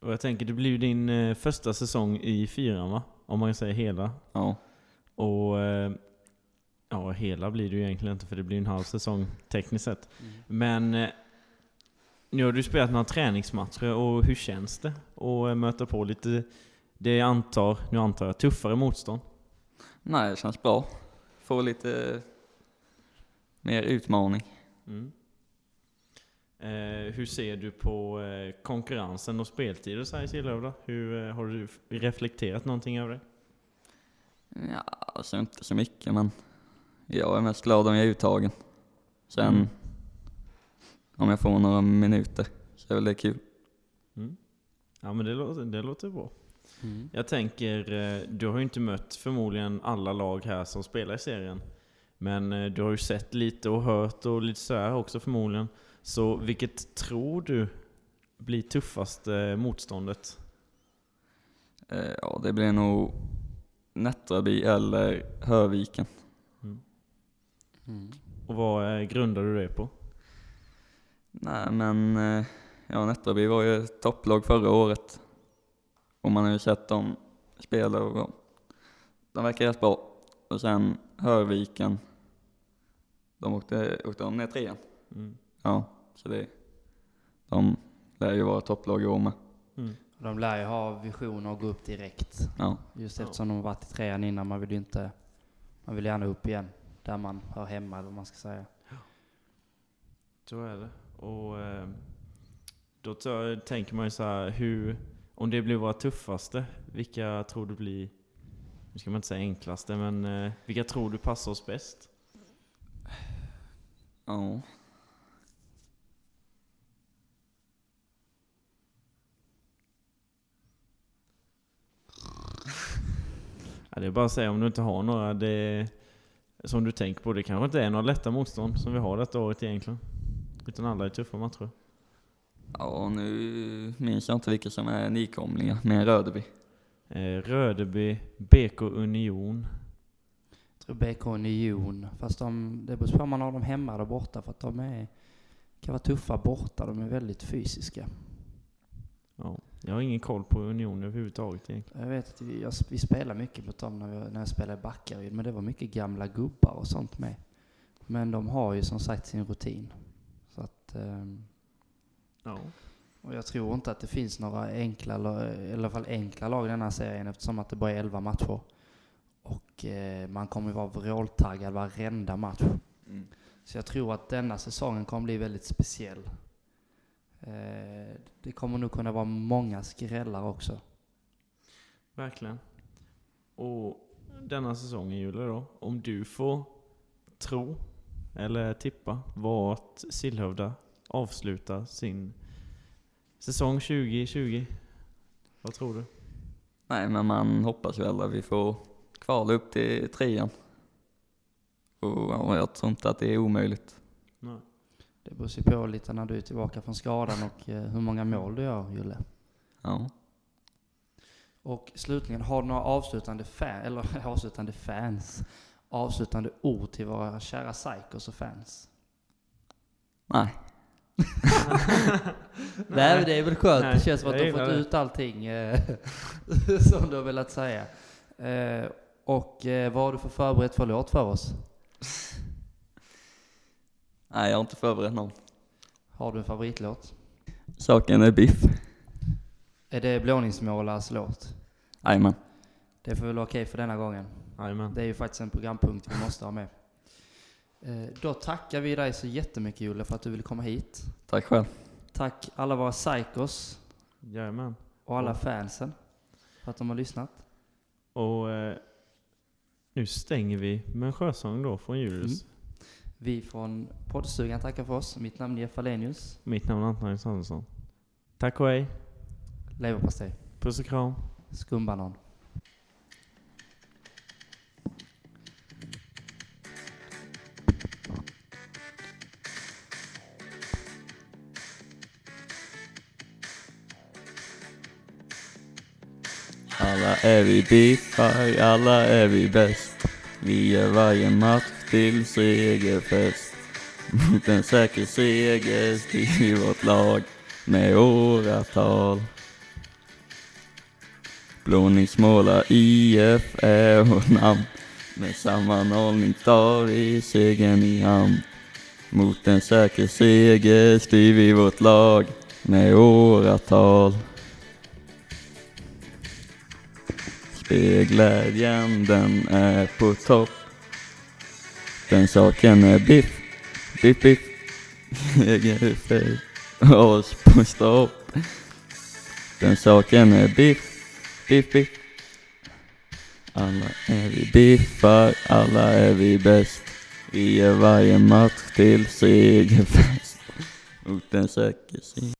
Och jag tänker, det blir ju din eh, första säsong i fyran va? Om man säger hela. Ja, Och eh, ja, hela blir det ju egentligen inte för det blir en halv säsong tekniskt sett. Men eh, nu har du spelat några träningsmatcher och hur känns det att eh, möta på lite, det jag antar, nu antar jag, tuffare motstånd? nej det känns bra. Få lite mer utmaning. Mm. Eh, hur ser du på eh, konkurrensen och speltider så här i Sillhövda? Hur, eh, har du reflekterat någonting över det? Ja, alltså inte så mycket men jag är mest glad om jag är uttagen. Sen Mm. om jag får några minuter så är väl det kul. Mm. Ja men det låter, det låter bra. Mm. Jag tänker, eh, du har ju inte mött förmodligen alla lag här som spelar i serien. Men eh, du har ju sett lite och hört och lite så här också förmodligen. Så vilket tror du blir tuffaste motståndet? Eh, Ja, det blir nog Nättraby eller Höviken. Mm. Och vad eh, grundar du det på? Nej men, eh, ja Nättraby var ju topplag förra året. Och man har ju sett dem spela och ja, de verkar rätt bra. Och sen Hörviken, de åkte, åkte de ner trean. Mm. Ja, så det, de lär ju vara topplag i år med. Mm. De lär ju ha visioner att gå upp direkt. Ja, Just Ja. eftersom de har varit i trean innan. Man vill ju inte... Man vill gärna upp igen där man hör hemma, eller vad man ska säga. Så är det. Och eh, då tänker man ju så här, hur, om det blir våra tuffaste, vilka tror du blir, nu ska man inte säga enklaste, men eh, vilka tror du passar oss bäst? Ja. Oh. Det är bara att säga om du inte har några. Det, som du tänker på. Det kanske inte är några lätta motstånd som vi har detta året egentligen. Utan alla är tuffa matcher. Ja, nu minns jag inte vilka som är nykomlingar, men Rödeby. Eh, Rödeby, BK Union. Jag tror BK Union, fast de, det beror på om man har dem hemma eller borta för att de är, kan vara tuffa borta. De är väldigt fysiska. Ja, jag har ingen koll på Union överhuvudtaget egentligen. Jag vet att vi, jag, vi spelar mycket mot dem när, vi, när jag spelade i Backaryd, men det var mycket gamla gubbar och sånt med. Men de har ju som sagt sin rutin. Så att, ehm, Ja. och jag tror inte att det finns några enkla, eller i alla fall enkla lag i den här serien eftersom att det bara är 11 matcher. Och eh, man kommer ju vara vråltaggad varenda match. Mm. Så jag tror att denna säsongen kommer bli väldigt speciell. Eh, det kommer nog kunna vara många skrällar också. Verkligen. Och denna säsongen Julia då, om du får tro eller tippa vart Sillhövda avslutar sin säsong 2020. Vad tror du? Nej, men man hoppas väl att vi får kvala upp till trean. Och ja, jag tror inte att det är omöjligt. Nej. Det beror ju på lite när du är tillbaka från skadan och eh, hur många mål du gör, Julle. Ja. Och slutligen, har du några avslutande, fan, eller avslutande fans? Avslutande ord till våra kära psychos och fans? Nej. Nej, men det är väl skönt. Nej, det känns som att jag du har fått ut allting eh, som du har velat säga. Eh, och vad har du för förberett för låt för oss? Nej, jag har inte förberett någon. Har du en favoritlåt? Saken är biff. Är det Blåningsmålares låt? Jajamän. Det får väl vara okej för denna gången. Jajamän. Det är ju faktiskt en programpunkt vi måste ha med. Eh, då tackar vi dig så jättemycket Julle för att du ville komma hit. Tack själv. Tack alla våra psychos Jajamän. och alla fansen för att de har lyssnat. Och eh, nu stänger vi med en sjösång då från Julius. Vi från poddstugan tackar för oss. Mitt namn är Jeff Alenius. Mitt namn är Anton Alexandersson. Tack och hej. Leverpastej. Puss och kram. Skumbanan. Alla är vi biffar, alla är vi bäst. Vi gör varje match till segerfest. Mot en säker seger i vårt lag med åratal. Blåningsmåla IF är vårt namn. Med sammanhållning tar vi segern i hamn. Mot en säker seger styr vi vårt lag med åratal. Spelglädjen den är på topp. Den saken är biff, biff, biff. Egen för oss på stopp. Den saken är biff, biff, biff. Alla är vi biffar, alla är vi bäst. Vi gör varje match till segerfest. Mot en säker seger.